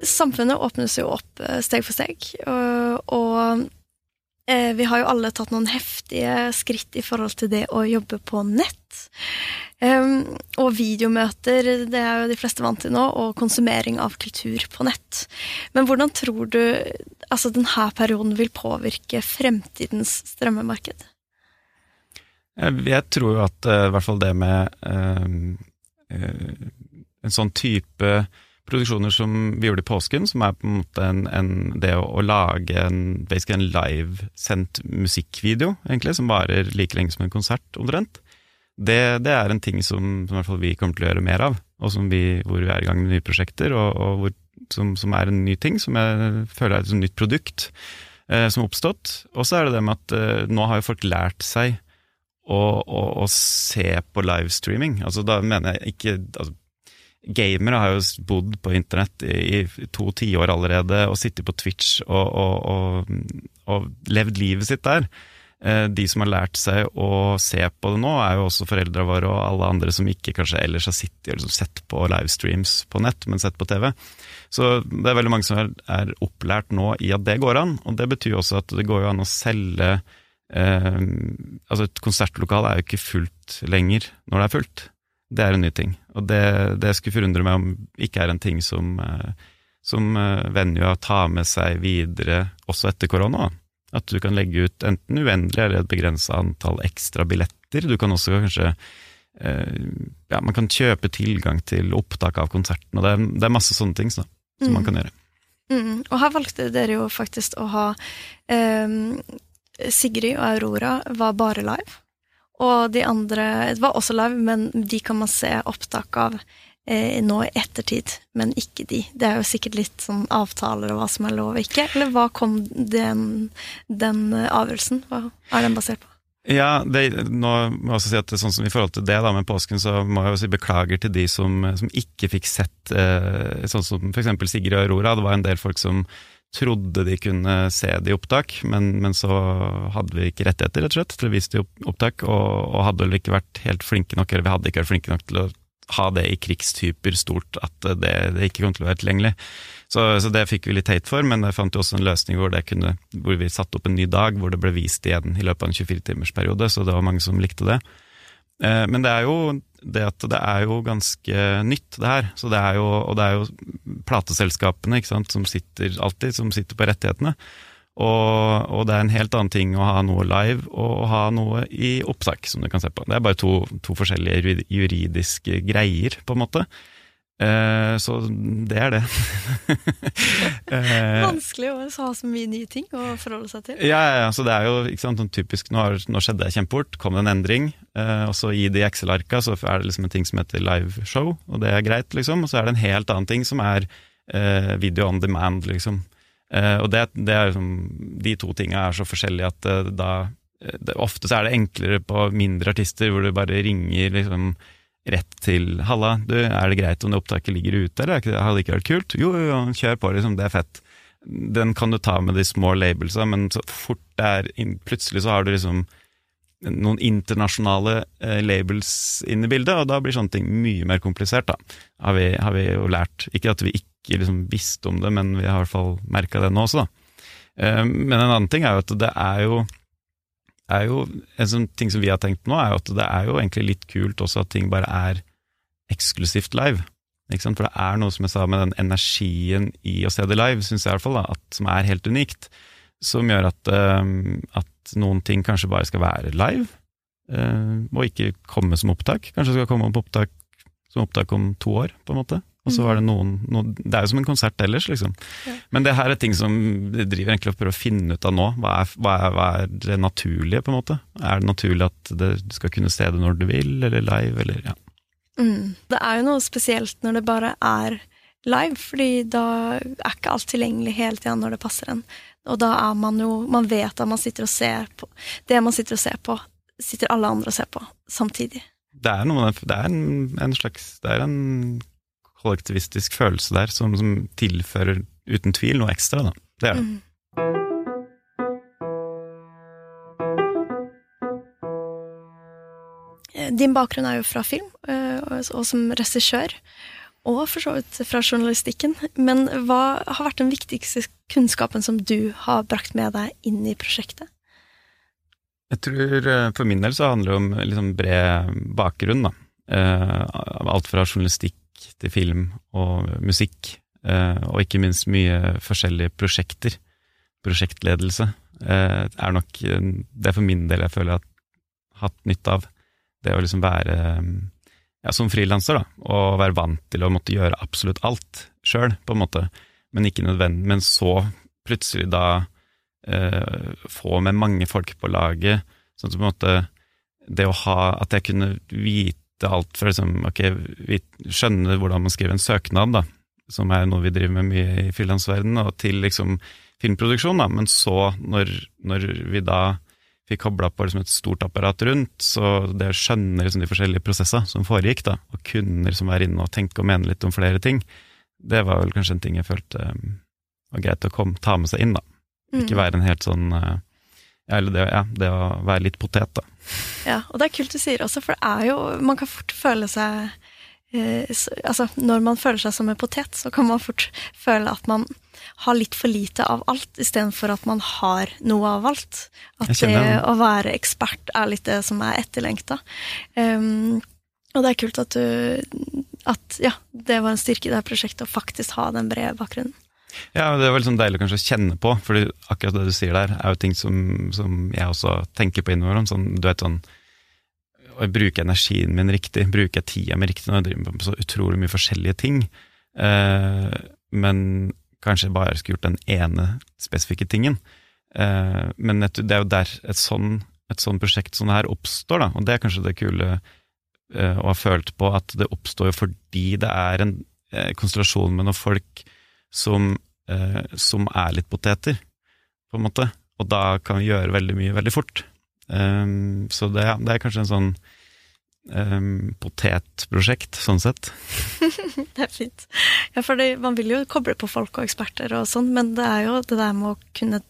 Samfunnet åpnes jo opp eh, steg for steg, og, og Eh, vi har jo alle tatt noen heftige skritt i forhold til det å jobbe på nett. Um, og videomøter, det er jo de fleste vant til nå, og konsumering av kultur på nett. Men hvordan tror du altså denne perioden vil påvirke fremtidens strømmemarked? Jeg tror jo at i hvert fall det med uh, en sånn type produksjoner som vi gjorde i påsken, som er på en måte en, en, det å, å, lage en, en livesendt musikkvideo, egentlig, som varer like lenge som en konsert, omtrent. Det, det, er en ting som, som, i hvert fall vi kommer til å gjøre mer av, og vi, hvor vi er i gang med nye prosjekter, og, og hvor, som, som, er en ny ting, som jeg føler er et nytt produkt eh, som har oppstått. Og så er det det med at eh, nå har jo folk lært seg å, å, å se på livestreaming. Altså, da mener jeg ikke altså, Gamere har jo bodd på internett i, i to tiår allerede, og sittet på Twitch og, og, og, og, levd livet sitt der. Eh, de som har lært seg å se på det nå, er jo også foreldra våre og alle andre som ikke kanskje ellers har sittet og liksom sett på livestreams på nett, men sett på TV. Så det er veldig mange som er, opplært nå i at det går an, og det betyr også at det går jo an å selge eh, Altså, et konsertlokal er jo ikke fullt lenger når det er fullt. Det er en ny ting, og det, det skulle forundre meg om ikke er en ting som, eh, som Venua tar med seg videre også etter korona. At du kan legge ut enten uendelig eller et begrensa antall ekstra billetter. Du kan også kanskje eh, Ja, man kan kjøpe tilgang til opptak av konserten, og det er, det er masse sånne ting så, som mm. man kan gjøre. Mm. Og her valgte dere jo faktisk å ha eh, Sigrid og Aurora var bare live. Og de andre det var også live, men de kan man se opptak av eh, nå i ettertid, men ikke de. Det er jo sikkert litt sånn avtaler og hva som er lov og ikke. Eller hva kom den, den avgjørelsen? Hva er den basert på? Ja, det, nå må jeg også si at sånn som I forhold til det da med påsken, så må jeg jo si beklager til de som, som ikke fikk sett eh, sånn som f.eks. Sigrid og Aurora. Det var en del folk som trodde de kunne se det i opptak, men, men, så hadde vi ikke rettigheter rett og slett til å vise det i opptak, og, og hadde vel ikke vært helt flinke nok, eller vi hadde ikke vært flinke nok til å ha det i krigstyper stort at det, det ikke kom til å være tilgjengelig. Så, så, det fikk vi litt hate for, men jeg fant jo også en løsning hvor, kunne, hvor vi satte opp en ny dag hvor det ble vist igjen i løpet av en 24-timersperiode, så det var mange som likte det. Eh, men det er jo det at det er jo ganske nytt, det her. Så det er jo, og det er jo plateselskapene sant, som sitter alltid, som sitter på rettighetene. Og, og, det er en helt annen ting å ha noe live og ha noe i opptak, som du kan se på. Det er bare to, to forskjellige juridiske greier, på en måte. Eh, så det er det. eh, Vanskelig å ha så mye nye ting å forholde seg til. Ja, ja, så det er jo sant, sånn typisk nå, har, nå skjedde det kjempefort, kom det en endring, eh, og så i de Excel-arka så er det liksom en ting som heter liveshow, og det er greit, liksom. Og så er det en helt annen ting som er eh, video on demand, liksom. Eh, og det, det er liksom, de to tinga er så forskjellige at da det, Ofte så er det enklere på mindre artister, hvor du bare ringer liksom rett til 'halla, du, er det greit om det opptaket ligger ute, eller hadde det ikke vært kult?' Jo, jo, kjør på, liksom, det er fett. Den kan du ta med de små labelsa, men så fort det er Plutselig så har du liksom noen internasjonale eh, labels inn i bildet, og da blir sånne ting mye mer komplisert, da, har vi, har vi jo lært. Ikke at vi ikke liksom visste om det, men vi har i hvert fall merka det nå også, da. Eh, men en annen ting er jo at det er jo er jo En sånn ting som vi har tenkt nå, er jo at det er jo egentlig litt kult også at ting bare er eksklusivt live. For det er noe som jeg sa med den energien i å se det live, syns jeg i hvert fall, da, som er helt unikt. Som gjør at, uh, at noen ting kanskje bare skal være live, uh, og ikke komme som opptak. Kanskje skal komme opptak, som opptak om to år, på en måte. Og så var det noen, noen, Det er jo som en konsert ellers, liksom. Ja. Men det her er ting som de driver egentlig og prøver å finne ut av nå. Hva er, hva, er, hva er, det naturlige, på en måte? Er det naturlig at det, du skal kunne se det når du vil, eller live, eller ja. Mm. Det er jo noe spesielt når det bare er live, fordi da er ikke alt tilgjengelig hele tida når det passer en. Og da er man jo Man vet at man sitter og ser på Det man sitter og ser på, sitter alle andre og ser på samtidig. Det er, noe, det er en, en slags Det er en kollektivistisk følelse der som, som, tilfører uten tvil noe ekstra, da. Det er det. Mm. Din bakgrunn er jo fra film, eh, og som regissør, og for så vidt fra journalistikken. Men hva har vært den viktigste kunnskapen som du har brakt med deg inn i prosjektet? Jeg tror eh, For min del så handler det om liksom bred bakgrunn. da. Eh, alt fra journalistikk til film og musikk, eh, og ikke minst mye forskjellige prosjekter. Prosjektledelse eh, er nok det for min del jeg føler jeg har hatt nytte av. Det å liksom være ja, som frilanser, da, og være vant til å måtte gjøre absolutt alt sjøl, på en måte, men ikke nødvendig. Men så plutselig da eh, få med mange folk på laget, sånn som på en måte det å ha At jeg kunne vite vite alt for liksom, ok, vi skjønner hvordan man skriver en søknad, da, som er noe vi driver med mye i frilansverdenen, og til liksom filmproduksjon, da. Men så, når, når vi da fikk kobla på liksom et stort apparat rundt, så det å skjønne liksom de forskjellige prosesser som foregikk, da, og kunne liksom være inne og tenke og mene litt om flere ting, det var vel kanskje en ting jeg følte um, var greit å komme, ta med seg inn, da. Ikke mm. være en helt sånn uh, eller det, ja, det å være litt potet, da. Ja, og det er kult du sier også, for det er jo Man kan fort føle seg eh, så, Altså, når man føler seg som en potet, så kan man fort føle at man har litt for lite av alt, istedenfor at man har noe av alt. At det å være ekspert er litt det som er etterlengta. Um, og det er kult at du At ja, det var en styrke i det prosjektet å faktisk ha den brede bakgrunnen. Ja, Det var sånn deilig kanskje å kjenne på, for akkurat det du sier der, er jo ting som, som jeg også tenker på innimellom. Sånn, du vet sånn Å bruke energien min riktig, bruke tida mi riktig når jeg driver med så utrolig mye forskjellige ting. Eh, men kanskje bare skulle gjort den ene spesifikke tingen. Eh, men det er jo der et sånn, et sånn prosjekt som det her oppstår, da. Og det er kanskje det kule eh, å ha følt på, at det oppstår jo fordi det er en eh, konstellasjon med noen folk som, eh, som, er litt poteter, på en måte. Og da kan vi gjøre veldig mye veldig fort. Um, så det, det, er kanskje en sånn um, potetprosjekt, sånn sett. det er fint. Ja, for det, man vil jo koble på folk og eksperter og sånn, men det er jo det der med å kunne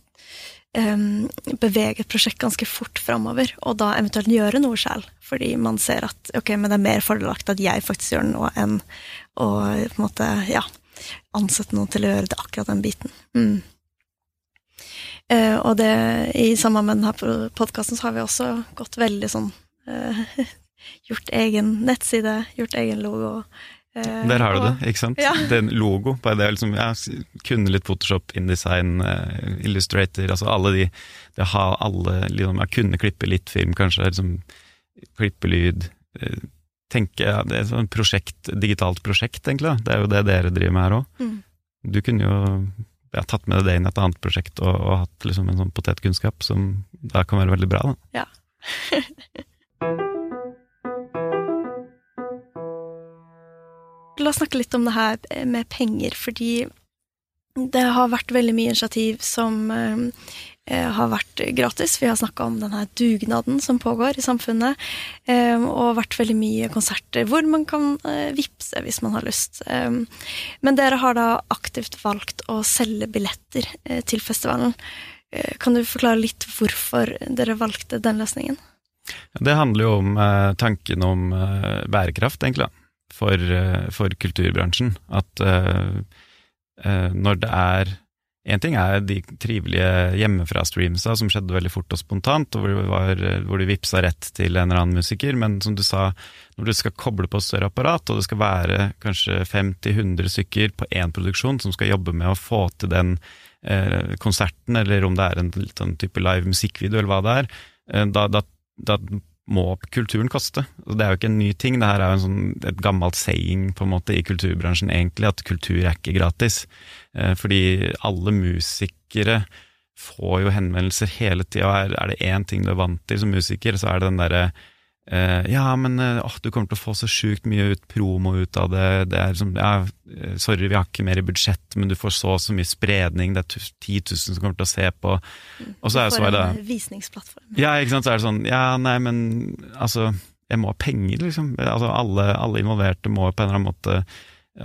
um, bevege et prosjekt ganske fort framover, og da eventuelt gjøre noe sjæl. Fordi man ser at ok, men det er mer fordelaktig at jeg faktisk gjør noe, enn å på en måte, ja, ansette noen til å gjøre det akkurat den biten. Mm. Eh, og det, i sammen med denne podkasten så har vi også gått veldig sånn eh, Gjort egen nettside, gjort egen logo. Eh, Der har du det, ikke sant? Ja. Det er en logo. Bare det liksom, ja, kunne litt Photoshop, InDesign, Illustrator, altså alle de Det har alle liksom, Jeg kunne klippe litt film, kanskje. liksom Klippe lyd. Tenke, Det er et sånn prosjekt, digitalt prosjekt, egentlig. Det er jo det dere driver med her òg. Mm. Du kunne jo ja, tatt med deg det inn i et annet prosjekt og, og hatt liksom en sånn potetkunnskap som da kan være veldig bra. Da. Ja. La oss snakke litt om det her med penger, fordi det har vært veldig mye initiativ som Eh, har vært gratis. Vi har snakka om denne dugnaden som pågår i samfunnet, eh, og vært veldig mye konserter hvor man kan eh, vippse hvis man har lyst. Men dere har da aktivt valgt å selge billetter til festivalen. Kan du forklare litt hvorfor dere valgte den løsningen? Det handler jo om tanken om bærekraft, egentlig, for, for kulturbransjen. At når det er Én ting er de trivelige hjemmefra-streamsa som skjedde veldig fort og spontant, og hvor, var, du vippsa rett til en eller annen musiker, men som du sa, når du skal koble på større apparat, og det skal være kanskje 50-100 stykker på én produksjon som skal jobbe med å få til den eh, konserten, eller om det er en en type live musikkvideo, eller hva det er, eh, da, da, da må kulturen koste. Det er jo ikke en ny ting, det her er jo sånn, et gammelt saying på en måte i kulturbransjen egentlig, at kultur er ikke gratis. Eh, fordi alle musikere får jo henvendelser hele tida, og er det én ting du er vant til som musiker, så er det den derre Uh, ja, men uh, oh, du kommer til å få så sjukt mye ut, promo ut av det. det er som, ja, eh, sorry, vi har ikke mer i budsjett, men du får så så mye spredning. Det er 10 000 som kommer til å se på. Og så er så er det visningsplattform. Ja, ikke sant. Så er det sånn, ja, nei, men altså, jeg må ha penger, liksom. Altså, alle, alle involverte må på en eller annen måte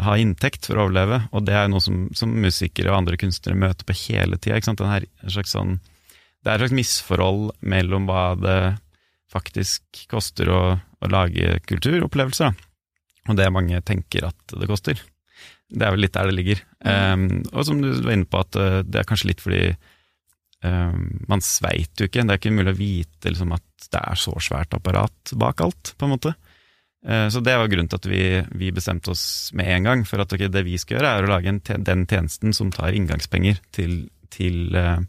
ha inntekt for å overleve, og det er noe som, som musikere og andre kunstnere møter på hele tida. Sånn, det er et slags misforhold mellom hva det faktisk koster å, å lage kulturopplevelser, og det mange tenker at det koster. Det er vel litt der det ligger. Um, og som du var inne på, at uh, det er kanskje litt fordi um, man sveit jo ikke, det er ikke mulig å vite liksom, at det er så svært apparat bak alt, på en måte. Uh, så det var grunnen til at vi, vi, bestemte oss med en gang for at okay, det vi skal gjøre, er å lage en, den tjenesten som tar inngangspenger til, til, uh,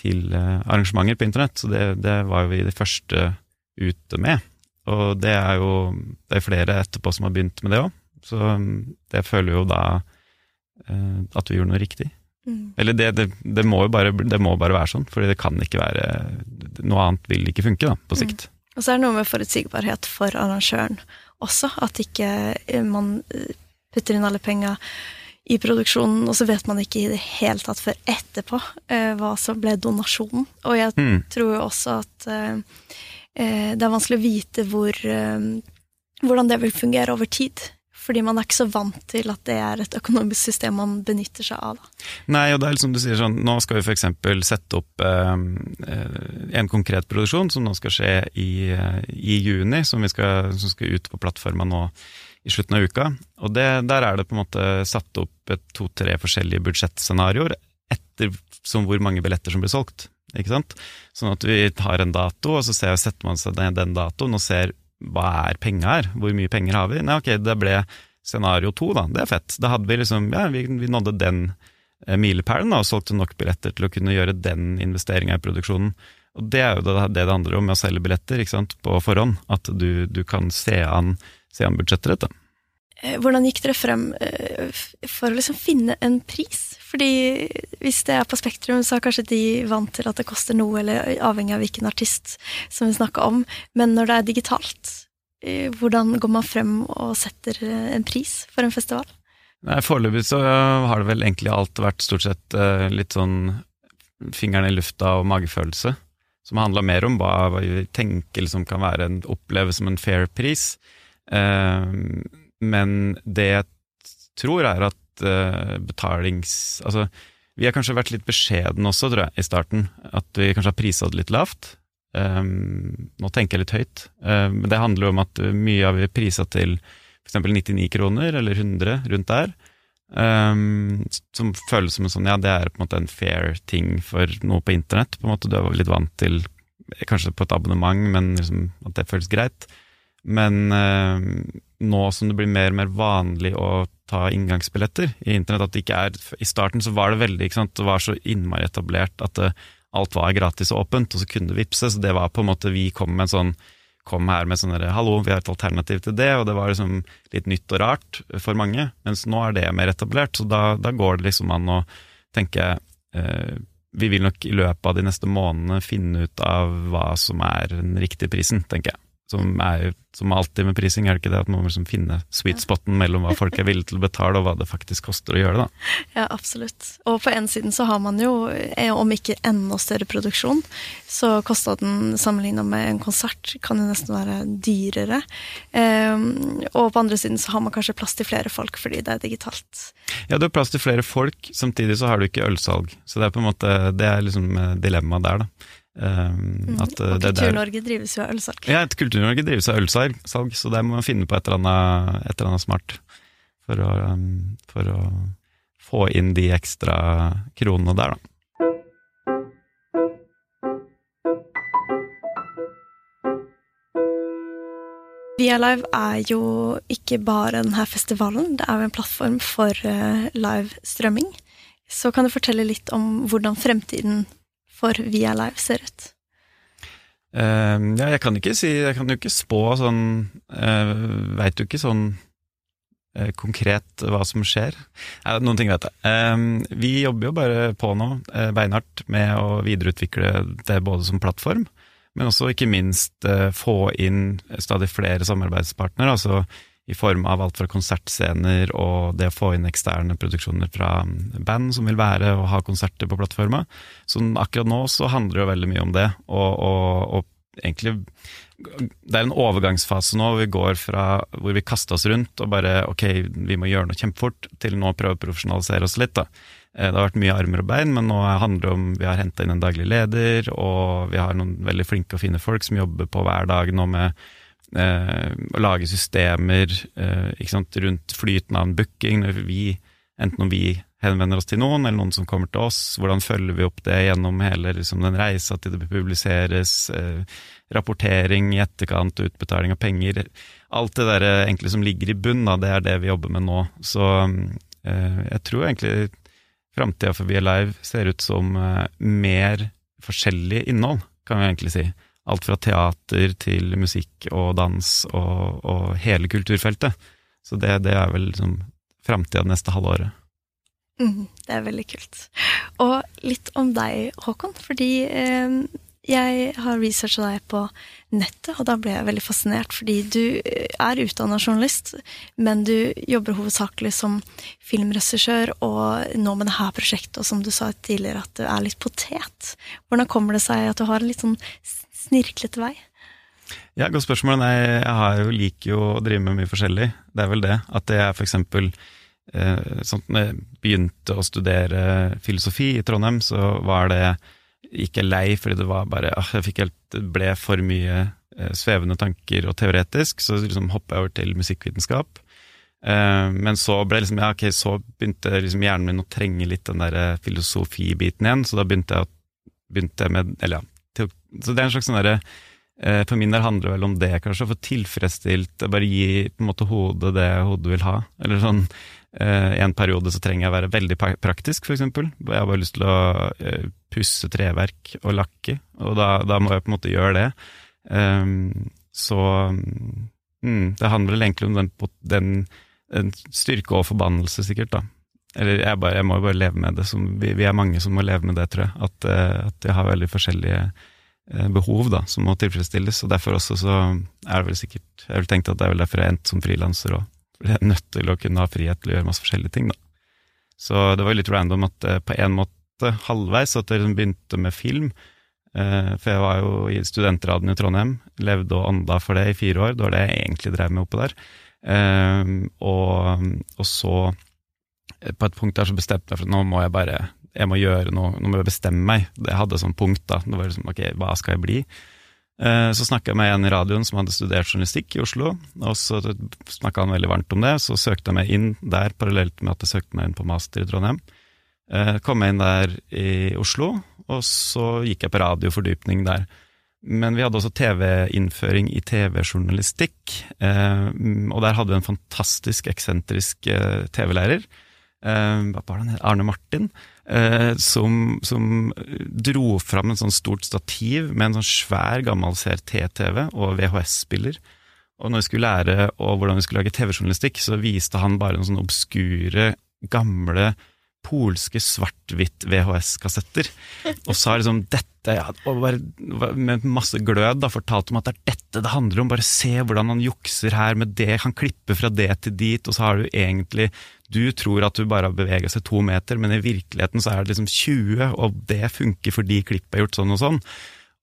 til arrangementer på internett. Så det, det var jo vi de første ute med. Og det er jo det er flere etterpå som har begynt med det òg, så um, det føler jo da eh, at vi gjorde noe riktig. Mm. Eller det, det, det, må jo bare, det må bare være sånn, fordi det kan ikke være Noe annet vil ikke funke, da, på sikt. Mm. Og så er det noe med forutsigbarhet for arrangøren også, at ikke eh, man eh, putter inn alle penga i produksjonen, og så vet man ikke i det hele tatt før etterpå uh, hva som ble donasjonen. Og jeg mm. tror jo også at Eh, det er vanskelig å vite hvor, eh, hvordan det vil fungere over tid. Fordi man er ikke så vant til at det er et økonomisk system man benytter seg av. Nei, og det er liksom du sier sånn, Nå skal vi f.eks. sette opp eh, en konkret produksjon som nå skal skje i, i juni, som, skal, som skal ut på plattforma nå i slutten av uka. Og det, Der er det på en måte satt opp to-tre forskjellige budsjettscenarioer etter som hvor mange billetter som blir solgt ikke sant? Sånn at vi tar en dato, og så ser, setter man seg ned den datoen og ser hva er penga her, hvor mye penger har vi? Nei, ok, det ble scenario to, da, det er fett. Da hadde vi liksom, ja, vi, vi nådde den eh, milepælen og solgte nok billetter til å kunne gjøre den investeringa i produksjonen. Og det er jo det det, det handler om med å selge billetter ikke sant, på forhånd, at du, du kan se an, se an budsjettet ditt. Eh, hvordan gikk dere frem eh, for å liksom finne en pris? Fordi hvis det er på Spektrum, så er kanskje de vant til at det koster noe, eller avhengig av hvilken artist som vi snakker om. Men når det er digitalt, eh, hvordan går man frem og setter en pris for en festival? Nei, Foreløpig så har det vel egentlig alt vært stort sett litt sånn fingeren i lufta og magefølelse. Som handla mer om hva vi tenker liksom kan være en oppleves som en fair pris. Men det jeg tror er at uh, betalings... Altså, Vi har kanskje vært litt beskjedne også, tror jeg, i starten. At vi kanskje har prisa det litt lavt. Um, nå tenker jeg litt høyt, um, men det handler jo om at mye har vi prisa til f.eks. 99 kroner, eller 100, rundt der. Um, som føles som en sånn, ja, det er på en måte en fair ting for noe på internett. på en måte Du er litt vant til, kanskje på et abonnement, men liksom at det føles greit. Men nå som det blir mer og mer vanlig å ta inngangsbilletter i internett, at det ikke er I starten så var det veldig, ikke sant, det var så innmari etablert at det, uh, alt var gratis og åpent, og så kunne det vippse, så det var på en måte Vi kom med en sånn kom her med sånn 'hallo, vi har et alternativ til det', og det var liksom litt nytt og rart for mange. Mens nå er det mer etablert, så da, da går det liksom an å tenke eh, Vi vil nok i løpet av de neste månedene finne ut av hva som er den riktige prisen, tenker jeg. Som er som alltid med prising, er det ikke det at man må liksom finne sweet spoten mellom hva folk er villige til å betale, og hva det faktisk koster å gjøre det, da. Ja, absolutt. Og på en siden så har man jo, eh, om ikke enda større produksjon, så kostnaden sammenligna med en konsert, kan jo nesten være dyrere. Um, og på andre siden så har man kanskje plass til flere folk fordi det er digitalt. Ja, du har plass til flere folk, samtidig så har du ikke ølsalg. Så det er på en måte, det er liksom eh, dilemmaet der, da. Um, at, og Kultur-Norge drives jo av ølsalg. Ja, Kultur-Norge drives av ølsalg, så der må man finne på et eller annet, et eller annet smart for å, um, for å, få inn de ekstra kronene der, da. Via Live er jo ikke bare denne festivalen, det er jo en plattform for uh, live strømming. Så kan du fortelle litt om hvordan fremtiden for Via Live ser ut? Uh, ja, jeg kan ikke si Jeg kan jo ikke spå sånn uh, Veit jo ikke sånn uh, konkret hva som skjer. Uh, noen ting vet jeg. Uh, vi jobber jo bare på nå, uh, beinhardt, med å videreutvikle det både som plattform, men også ikke minst få inn stadig flere samarbeidspartnere. altså i form av alt fra konsertscener og det å få inn eksterne produksjoner fra band som vil være og ha konserter på plattforma. Så akkurat nå så handler det jo veldig mye om det, og, og, og egentlig det er en overgangsfase nå hvor vi går fra hvor vi kaster oss rundt og bare ok, vi må gjøre noe kjempefort, til nå å prøve å profesjonalisere oss litt. da. Eh, det har vært mye armer og bein, men nå handler det om vi har henta inn en daglig leder, og vi har noen veldig flinke og fine folk som jobber på hver dag nå med å lage systemer eh, sant, rundt flyten av en booking, vi, enten om vi henvender oss til noen, eller noen som kommer til oss, hvordan følger vi opp det gjennom hele liksom, den reisa til det publiseres, eh, rapportering i etterkant, utbetaling av penger Alt det der eh, egentlig som ligger i bunn, det er det vi jobber med nå. Så eh, jeg tror egentlig framtida for We Live ser ut som eh, mer forskjellig innhold, kan vi egentlig si. Alt fra teater til musikk og dans og, og hele kulturfeltet. Så det, det er vel liksom framtida neste halvåret. Mm, det er veldig kult. Og litt om deg, Håkon. Fordi eh, jeg har researcha deg på nettet, og da ble jeg veldig fascinert. Fordi du er utdanna journalist, men du jobber hovedsakelig som filmregissør, og nå med dette prosjektet, og som du sa tidligere, at du er litt potet. Hvordan kommer det seg at du har en litt sånn snirklete vei? Ja, Godt spørsmål. Nei, jeg jo, liker jo å drive med mye forskjellig. Det er vel det. At er for eksempel eh, sånn jeg begynte å studere filosofi i Trondheim, så var det ikke lei fordi det var bare ah, jeg fikk helt, ble for mye eh, svevende tanker og teoretisk, så liksom hoppa jeg over til musikkvitenskap. Eh, men så ble liksom, ja, ok, så begynte liksom hjernen min å trenge litt den der eh, filosofibiten igjen, så da begynte jeg, begynte jeg med Eller ja, til, så det er en slags sånn derre eh, For min del handler det vel om det, kanskje, å få tilfredsstilt Bare gi på en måte hodet det hodet vil ha. Eller sånn i En periode så trenger jeg å være veldig praktisk, eksempel. Jeg har bare lyst til å eh, pusse treverk og lakke, og da, da, må jeg på en måte gjøre det. Um, så mm, det handler vel egentlig om den, den styrke og forbannelse, sikkert, da. Eller jeg, bare, jeg må jo bare leve med det. Som, vi, vi, er mange som må leve med det, tror jeg. At, uh, at jeg har veldig forskjellige uh, behov da, som må tilfredsstilles. Og derfor også så er det vel sikkert Jeg vil tenkt at det er vel derfor jeg endte som frilanser òg. Jeg er nødt til å kunne ha frihet til å gjøre masse forskjellige ting, da. Så det var jo litt random at uh, på en måte halvveis at jeg liksom begynte med film. For jeg var jo i studentraden i Trondheim, levde og ånda for det i fire år. Det var det jeg egentlig drev med oppå der. Og, og så på et punkt der så bestemte jeg for at nå må jeg bare jeg må gjøre noe, nå må jeg bestemme meg. Det hadde sånn punkt, da. Det var liksom, ok, hva skal jeg bli? Eh, så snakka jeg med en i radioen som hadde studert journalistikk i Oslo, og så snakka han veldig varmt om det. Så søkte jeg meg inn der parallelt med at jeg søkte meg inn på master i Trondheim. Eh, kom jeg inn der i Oslo, og så gikk jeg på radiofordypning der. Men vi hadde også TV-innføring i TV-journalistikk, eh, og der hadde vi en fantastisk eksentrisk TV-lærer. Arne Martin, eh, som, som, dro fram en sånn stort stativ med en sånn svær, gammel CRT-TV og VHS-spiller. Og når vi skulle lære hvordan vi skulle lage TV-journalistikk, så viste han bare noen sånne obskure, gamle polske svart-hvitt VHS-kassetter. Og sa liksom dette, ja, og bare, med masse glød da, fortalte om at det er dette det handler om. Bare se hvordan han jukser her med det, han klipper fra det til dit, og så har du egentlig Du tror at du bare har bevega seg to meter, men i virkeligheten så er det liksom 20, og det funker fordi klippet er gjort sånn og sånn.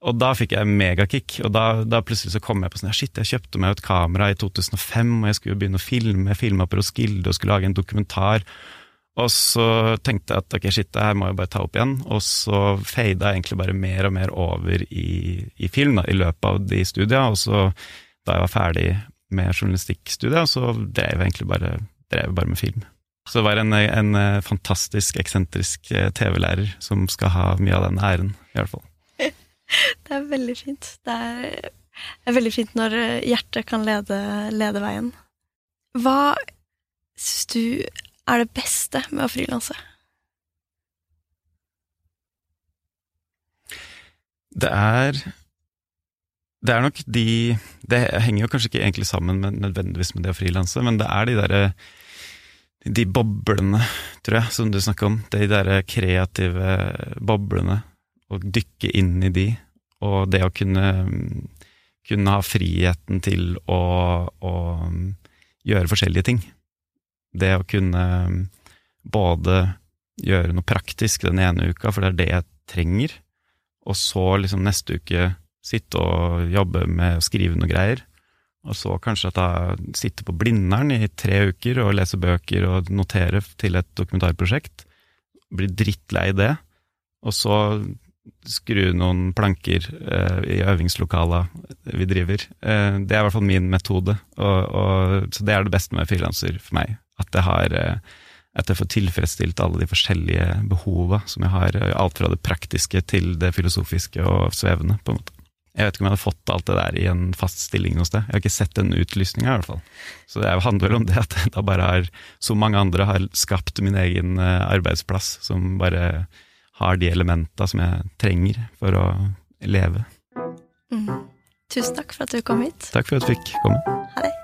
Og da fikk jeg megakick, og da, da, plutselig så kom jeg på sånn shit, jeg kjøpte meg et kamera i 2005, og jeg skulle begynne å filme, filma på Roskilde og skulle lage en dokumentar. Og så tenkte jeg at ok, shit, det her må jeg bare ta opp igjen. Og så fada jeg egentlig bare mer og mer over i, i film da, i løpet av de studiene. Og så, da jeg var ferdig med journalistikkstudiet, så drev jeg egentlig bare, drev bare med film. Så det var en, en fantastisk, eksentrisk eh, TV-lærer som skal ha mye av den æren, i hvert fall. Det er veldig fint. Det er, det er veldig fint når hjertet kan lede, lede veien. Hva syns du er det beste med å frilanse? Det er Det er nok de Det henger jo kanskje ikke egentlig sammen med, nødvendigvis med det å frilanse, men det er de derre de boblene, tror jeg, som du snakker om. De derre kreative boblene. Å dykke inn i de, og det å kunne, kunne ha friheten til å, å gjøre forskjellige ting. Det å kunne um, både gjøre noe praktisk den ene uka, for det er det jeg trenger, og så liksom neste uke sitte og jobbe med å skrive noe greier. Og så kanskje at jeg sitter på Blindern i tre uker og leser bøker og noterer til et dokumentarprosjekt. Blir drittlei det. Og så skru noen planker eh, i øvingslokala vi driver. Eh, det er i hvert fall min metode, og, og, så det er det beste med frilanser for meg. At jeg, har, eh, at jeg får tilfredsstilt alle de forskjellige behova som jeg har. Eh, alt fra det praktiske til det filosofiske og svevende, på en måte. Jeg vet ikke om jeg hadde fått alt det der i en fast stilling noe sted. Jeg har ikke sett den utlysninga, i hvert fall. Så det handler vel om det at jeg da bare har, som mange andre, har skapt min egen eh, arbeidsplass, som bare har de elementa som jeg trenger for å leve. Mm. Tusen takk for at du kom hit. Takk for at du fikk komme.